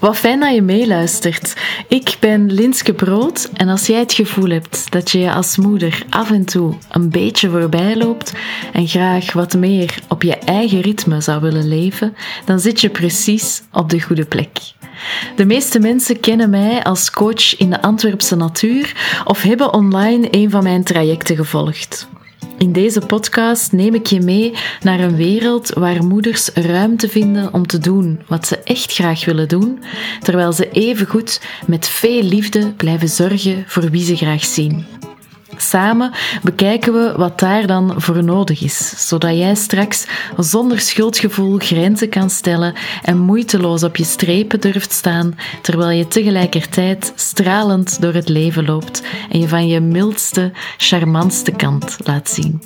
Wat fijn dat je meeluistert. Ik ben Linske Brood en als jij het gevoel hebt dat je je als moeder af en toe een beetje voorbij loopt en graag wat meer op je eigen ritme zou willen leven, dan zit je precies op de goede plek. De meeste mensen kennen mij als coach in de Antwerpse natuur of hebben online een van mijn trajecten gevolgd. In deze podcast neem ik je mee naar een wereld waar moeders ruimte vinden om te doen wat ze echt graag willen doen, terwijl ze evengoed met veel liefde blijven zorgen voor wie ze graag zien. Samen bekijken we wat daar dan voor nodig is, zodat jij straks zonder schuldgevoel grenzen kan stellen en moeiteloos op je strepen durft staan, terwijl je tegelijkertijd stralend door het leven loopt en je van je mildste, charmantste kant laat zien.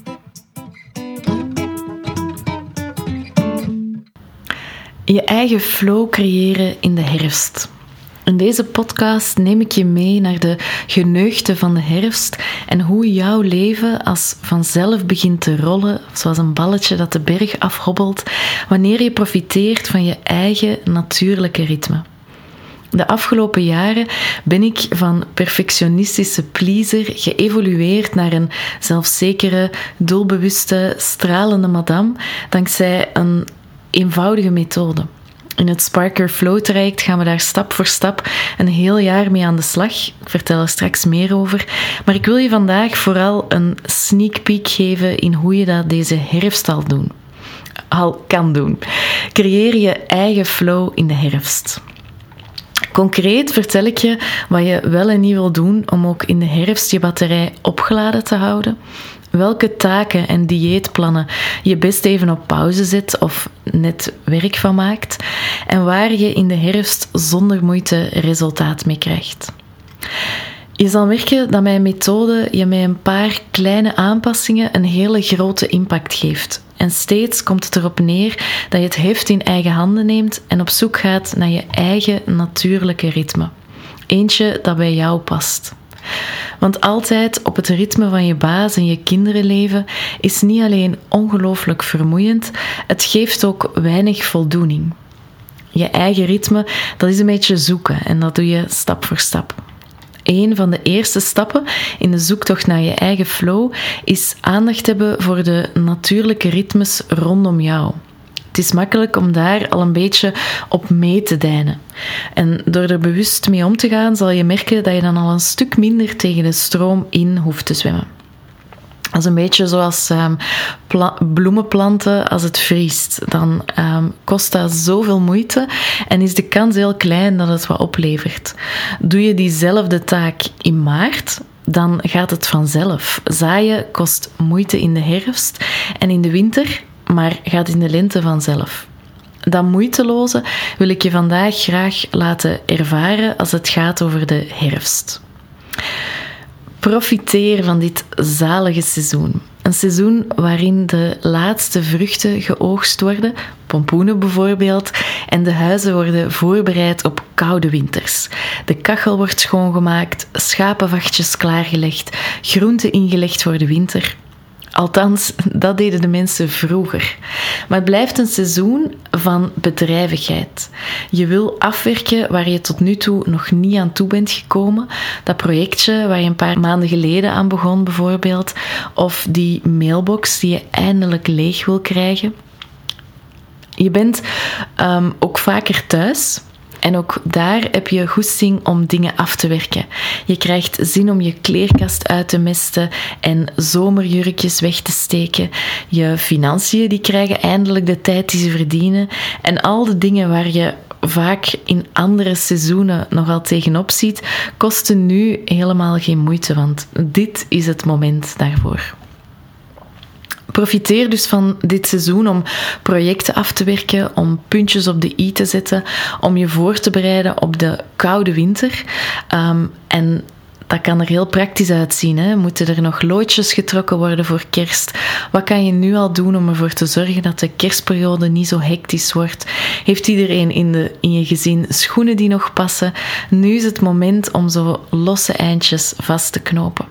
Je eigen flow creëren in de herfst. In deze podcast neem ik je mee naar de geneugten van de herfst en hoe jouw leven als vanzelf begint te rollen, zoals een balletje dat de berg afhobbelt, wanneer je profiteert van je eigen natuurlijke ritme. De afgelopen jaren ben ik van perfectionistische pleaser geëvolueerd naar een zelfzekere, doelbewuste, stralende madame, dankzij een eenvoudige methode. In het Sparker Flow traject gaan we daar stap voor stap een heel jaar mee aan de slag. Ik vertel er straks meer over. Maar ik wil je vandaag vooral een sneak peek geven in hoe je dat deze herfst al, doen, al kan doen. Creëer je eigen flow in de herfst. Concreet vertel ik je wat je wel en niet wil doen om ook in de herfst je batterij opgeladen te houden welke taken en dieetplannen je best even op pauze zet of net werk van maakt en waar je in de herfst zonder moeite resultaat mee krijgt. Je zal merken dat mijn methode je met een paar kleine aanpassingen een hele grote impact geeft. En steeds komt het erop neer dat je het heft in eigen handen neemt en op zoek gaat naar je eigen natuurlijke ritme. Eentje dat bij jou past. Want altijd op het ritme van je baas en je kinderen leven is niet alleen ongelooflijk vermoeiend, het geeft ook weinig voldoening. Je eigen ritme, dat is een beetje zoeken en dat doe je stap voor stap. Een van de eerste stappen in de zoektocht naar je eigen flow is aandacht hebben voor de natuurlijke ritmes rondom jou. Het is makkelijk om daar al een beetje op mee te deinen. En door er bewust mee om te gaan, zal je merken dat je dan al een stuk minder tegen de stroom in hoeft te zwemmen. Dat is een beetje zoals um, bloemenplanten als het vriest. Dan um, kost dat zoveel moeite en is de kans heel klein dat het wat oplevert. Doe je diezelfde taak in maart, dan gaat het vanzelf. Zaaien kost moeite in de herfst en in de winter maar gaat in de lente vanzelf. Dat moeiteloze wil ik je vandaag graag laten ervaren als het gaat over de herfst. Profiteer van dit zalige seizoen. Een seizoen waarin de laatste vruchten geoogst worden, pompoenen bijvoorbeeld, en de huizen worden voorbereid op koude winters. De kachel wordt schoongemaakt, schapenvachtjes klaargelegd, groenten ingelegd voor de winter. Althans, dat deden de mensen vroeger. Maar het blijft een seizoen van bedrijvigheid. Je wil afwerken waar je tot nu toe nog niet aan toe bent gekomen. Dat projectje waar je een paar maanden geleden aan begon, bijvoorbeeld. Of die mailbox die je eindelijk leeg wil krijgen. Je bent um, ook vaker thuis en ook daar heb je goesting om dingen af te werken. Je krijgt zin om je kleerkast uit te mesten en zomerjurkjes weg te steken. Je financiën die krijgen eindelijk de tijd die ze verdienen. En al de dingen waar je vaak in andere seizoenen nogal tegenop ziet, kosten nu helemaal geen moeite, want dit is het moment daarvoor. Profiteer dus van dit seizoen om projecten af te werken, om puntjes op de i te zetten, om je voor te bereiden op de koude winter. Um, en dat kan er heel praktisch uitzien. Hè? Moeten er nog loodjes getrokken worden voor kerst? Wat kan je nu al doen om ervoor te zorgen dat de kerstperiode niet zo hectisch wordt? Heeft iedereen in, de, in je gezin schoenen die nog passen? Nu is het moment om zo losse eindjes vast te knopen.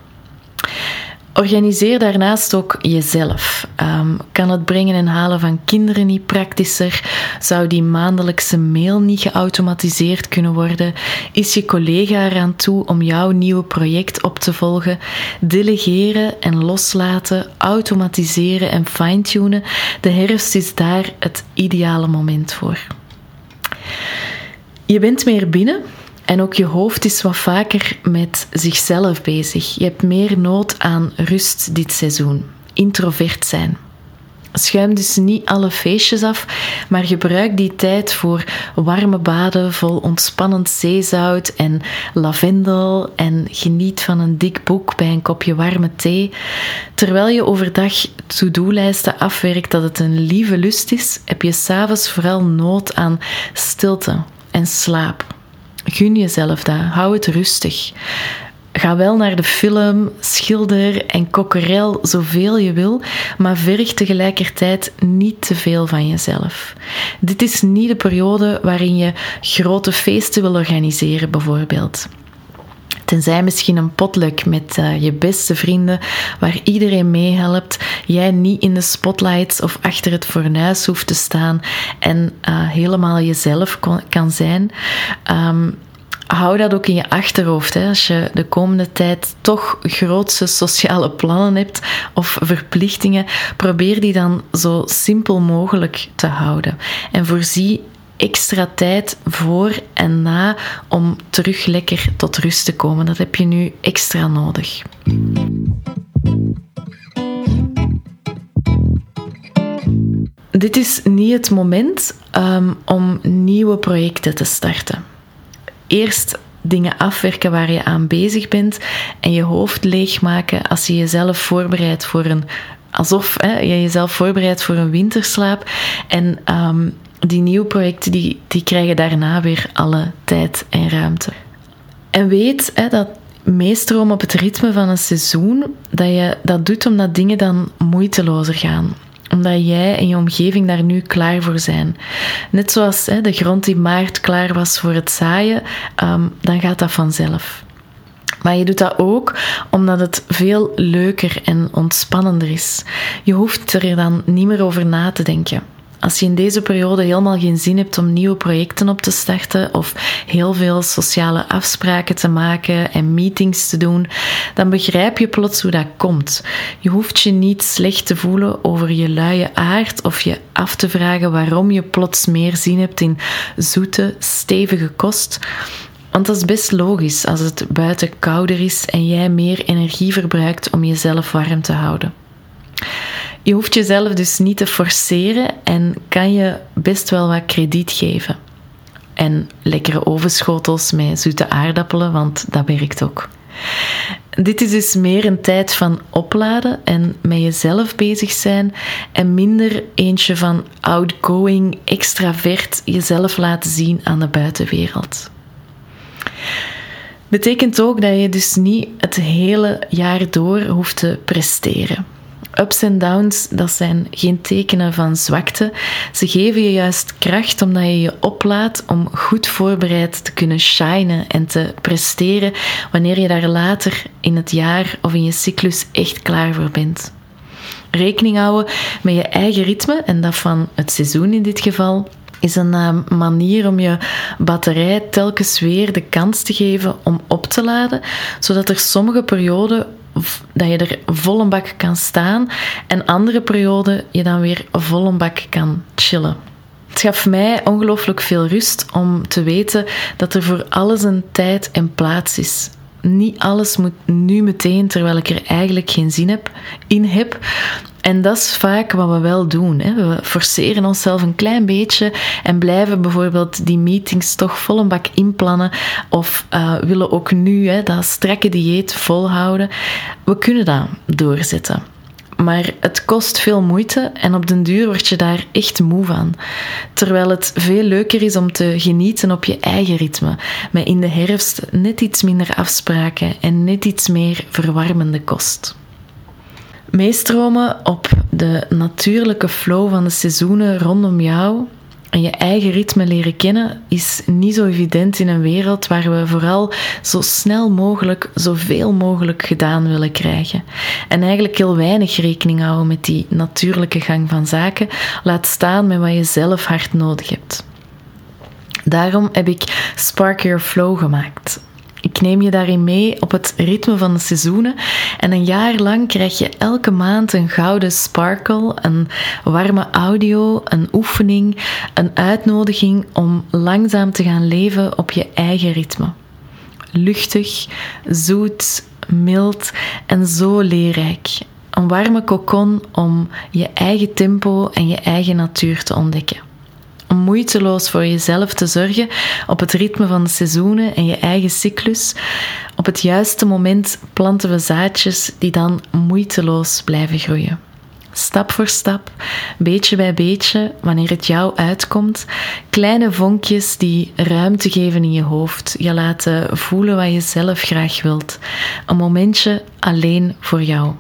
Organiseer daarnaast ook jezelf. Um, kan het brengen en halen van kinderen niet praktischer? Zou die maandelijkse mail niet geautomatiseerd kunnen worden? Is je collega eraan toe om jouw nieuwe project op te volgen? Delegeren en loslaten, automatiseren en fine-tunen. De herfst is daar het ideale moment voor. Je bent meer binnen en ook je hoofd is wat vaker met zichzelf bezig. Je hebt meer nood aan rust dit seizoen. Introvert zijn. Schuim dus niet alle feestjes af, maar gebruik die tijd voor warme baden vol ontspannend zeezout en lavendel en geniet van een dik boek bij een kopje warme thee. Terwijl je overdag to-do-lijsten afwerkt dat het een lieve lust is, heb je s'avonds vooral nood aan stilte en slaap. Gun jezelf dat. Hou het rustig. Ga wel naar de film, schilder en kokkerel zoveel je wil, maar verg tegelijkertijd niet te veel van jezelf. Dit is niet de periode waarin je grote feesten wil organiseren, bijvoorbeeld. Tenzij misschien een potluck met uh, je beste vrienden, waar iedereen meehelpt, jij niet in de spotlights of achter het fornuis hoeft te staan en uh, helemaal jezelf kan zijn. Um, hou dat ook in je achterhoofd. Hè. Als je de komende tijd toch grootse sociale plannen hebt of verplichtingen, probeer die dan zo simpel mogelijk te houden. En voorzie extra tijd voor en na om terug lekker tot rust te komen. Dat heb je nu extra nodig. Dit is niet het moment um, om nieuwe projecten te starten. Eerst dingen afwerken waar je aan bezig bent en je hoofd leegmaken als je jezelf voorbereidt voor een alsof hè, je jezelf voorbereidt voor een winterslaap. En um, die nieuwe projecten die, die krijgen daarna weer alle tijd en ruimte. En weet hè, dat meestroom op het ritme van een seizoen, dat je dat doet omdat dingen dan moeitelozer gaan omdat jij en je omgeving daar nu klaar voor zijn. Net zoals hè, de grond die maart klaar was voor het zaaien, um, dan gaat dat vanzelf. Maar je doet dat ook omdat het veel leuker en ontspannender is. Je hoeft er dan niet meer over na te denken. Als je in deze periode helemaal geen zin hebt om nieuwe projecten op te starten of heel veel sociale afspraken te maken en meetings te doen, dan begrijp je plots hoe dat komt. Je hoeft je niet slecht te voelen over je luie aard of je af te vragen waarom je plots meer zin hebt in zoete, stevige kost. Want dat is best logisch als het buiten kouder is en jij meer energie verbruikt om jezelf warm te houden. Je hoeft jezelf dus niet te forceren en kan je best wel wat krediet geven. En lekkere ovenschotels met zoete aardappelen, want dat werkt ook. Dit is dus meer een tijd van opladen en met jezelf bezig zijn en minder eentje van outgoing, extravert jezelf laten zien aan de buitenwereld. Betekent ook dat je dus niet het hele jaar door hoeft te presteren. Ups en downs, dat zijn geen tekenen van zwakte. Ze geven je juist kracht omdat je je oplaadt om goed voorbereid te kunnen shinen en te presteren wanneer je daar later in het jaar of in je cyclus echt klaar voor bent. Rekening houden met je eigen ritme en dat van het seizoen in dit geval is een uh, manier om je batterij telkens weer de kans te geven om op te laden, zodat er sommige perioden dat je er vol een bak kan staan en andere perioden je dan weer vol een bak kan chillen. Het gaf mij ongelooflijk veel rust om te weten dat er voor alles een tijd en plaats is. Niet alles moet nu meteen, terwijl ik er eigenlijk geen zin heb, in heb. En dat is vaak wat we wel doen. Hè. We forceren onszelf een klein beetje en blijven bijvoorbeeld die meetings toch vol een bak inplannen. Of uh, willen ook nu hè, dat strakke dieet volhouden. We kunnen dat doorzetten. Maar het kost veel moeite en op den duur word je daar echt moe van. Terwijl het veel leuker is om te genieten op je eigen ritme. Met in de herfst net iets minder afspraken en net iets meer verwarmende kost. Meestromen op de natuurlijke flow van de seizoenen rondom jou En je eigen ritme leren kennen is niet zo evident in een wereld waar we vooral zo snel mogelijk, zoveel mogelijk gedaan willen krijgen. En eigenlijk heel weinig rekening houden met die natuurlijke gang van zaken, laat staan met wat je zelf hard nodig hebt. Daarom heb ik Spark Your Flow gemaakt. Ik neem je daarin mee op het ritme van de seizoenen en een jaar lang krijg je elke maand een gouden sparkle, een warme audio, een oefening, een uitnodiging om langzaam te gaan leven op je eigen ritme. Luchtig, zoet, mild en zo leerrijk. Een warme kokon om je eigen tempo en je eigen natuur te ontdekken moeiteloos voor jezelf te zorgen op het ritme van de seizoenen en je eigen cyclus. Op het juiste moment planten we zaadjes die dan moeiteloos blijven groeien. Stap voor stap, beetje bij beetje, wanneer het jou uitkomt, kleine vonkjes die ruimte geven in je hoofd, je laten voelen wat je zelf graag wilt. Een momentje alleen voor jou.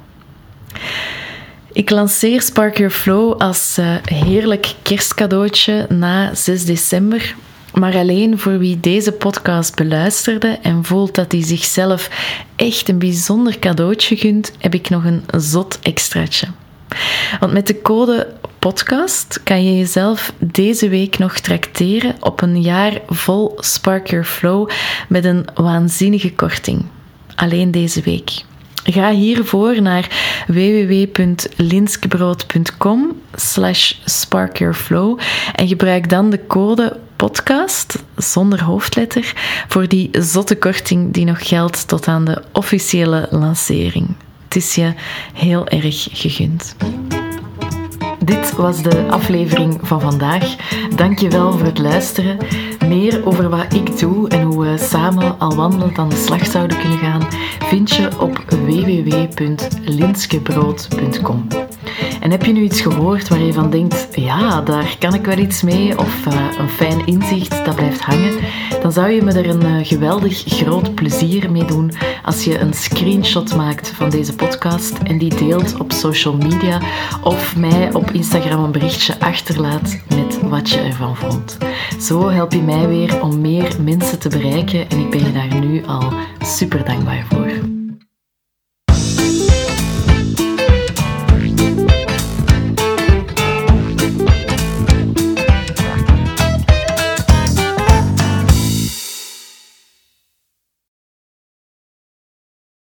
Ik lanceer Spark Your Flow als uh, heerlijk kerstcadeautje na 6 december. Maar alleen voor wie deze podcast beluisterde en voelt dat hij zichzelf echt een bijzonder cadeautje gunt, heb ik nog een zot extraatje. Want met de code podcast kan je jezelf deze week nog tracteren op een jaar vol Spark Your Flow met een waanzinnige korting. Alleen deze week. Ga hiervoor naar www.linskebrood.com slash sparkyourflow en gebruik dan de code podcast zonder hoofdletter voor die zotte korting die nog geldt tot aan de officiële lancering. Het is je heel erg gegund. Dit was de aflevering van vandaag. Dank je wel voor het luisteren. Meer over wat ik doe en hoe we samen al wandelend aan de slag zouden kunnen gaan, vind je op www.linskebrood.com. En heb je nu iets gehoord waar je van denkt, ja, daar kan ik wel iets mee, of uh, een fijn inzicht dat blijft hangen, dan zou je me er een uh, geweldig groot plezier mee doen als je een screenshot maakt van deze podcast en die deelt op social media of mij op Instagram een berichtje achterlaat met wat je ervan vond. Zo help je mij weer om meer mensen te bereiken en ik ben je daar nu al super dankbaar voor.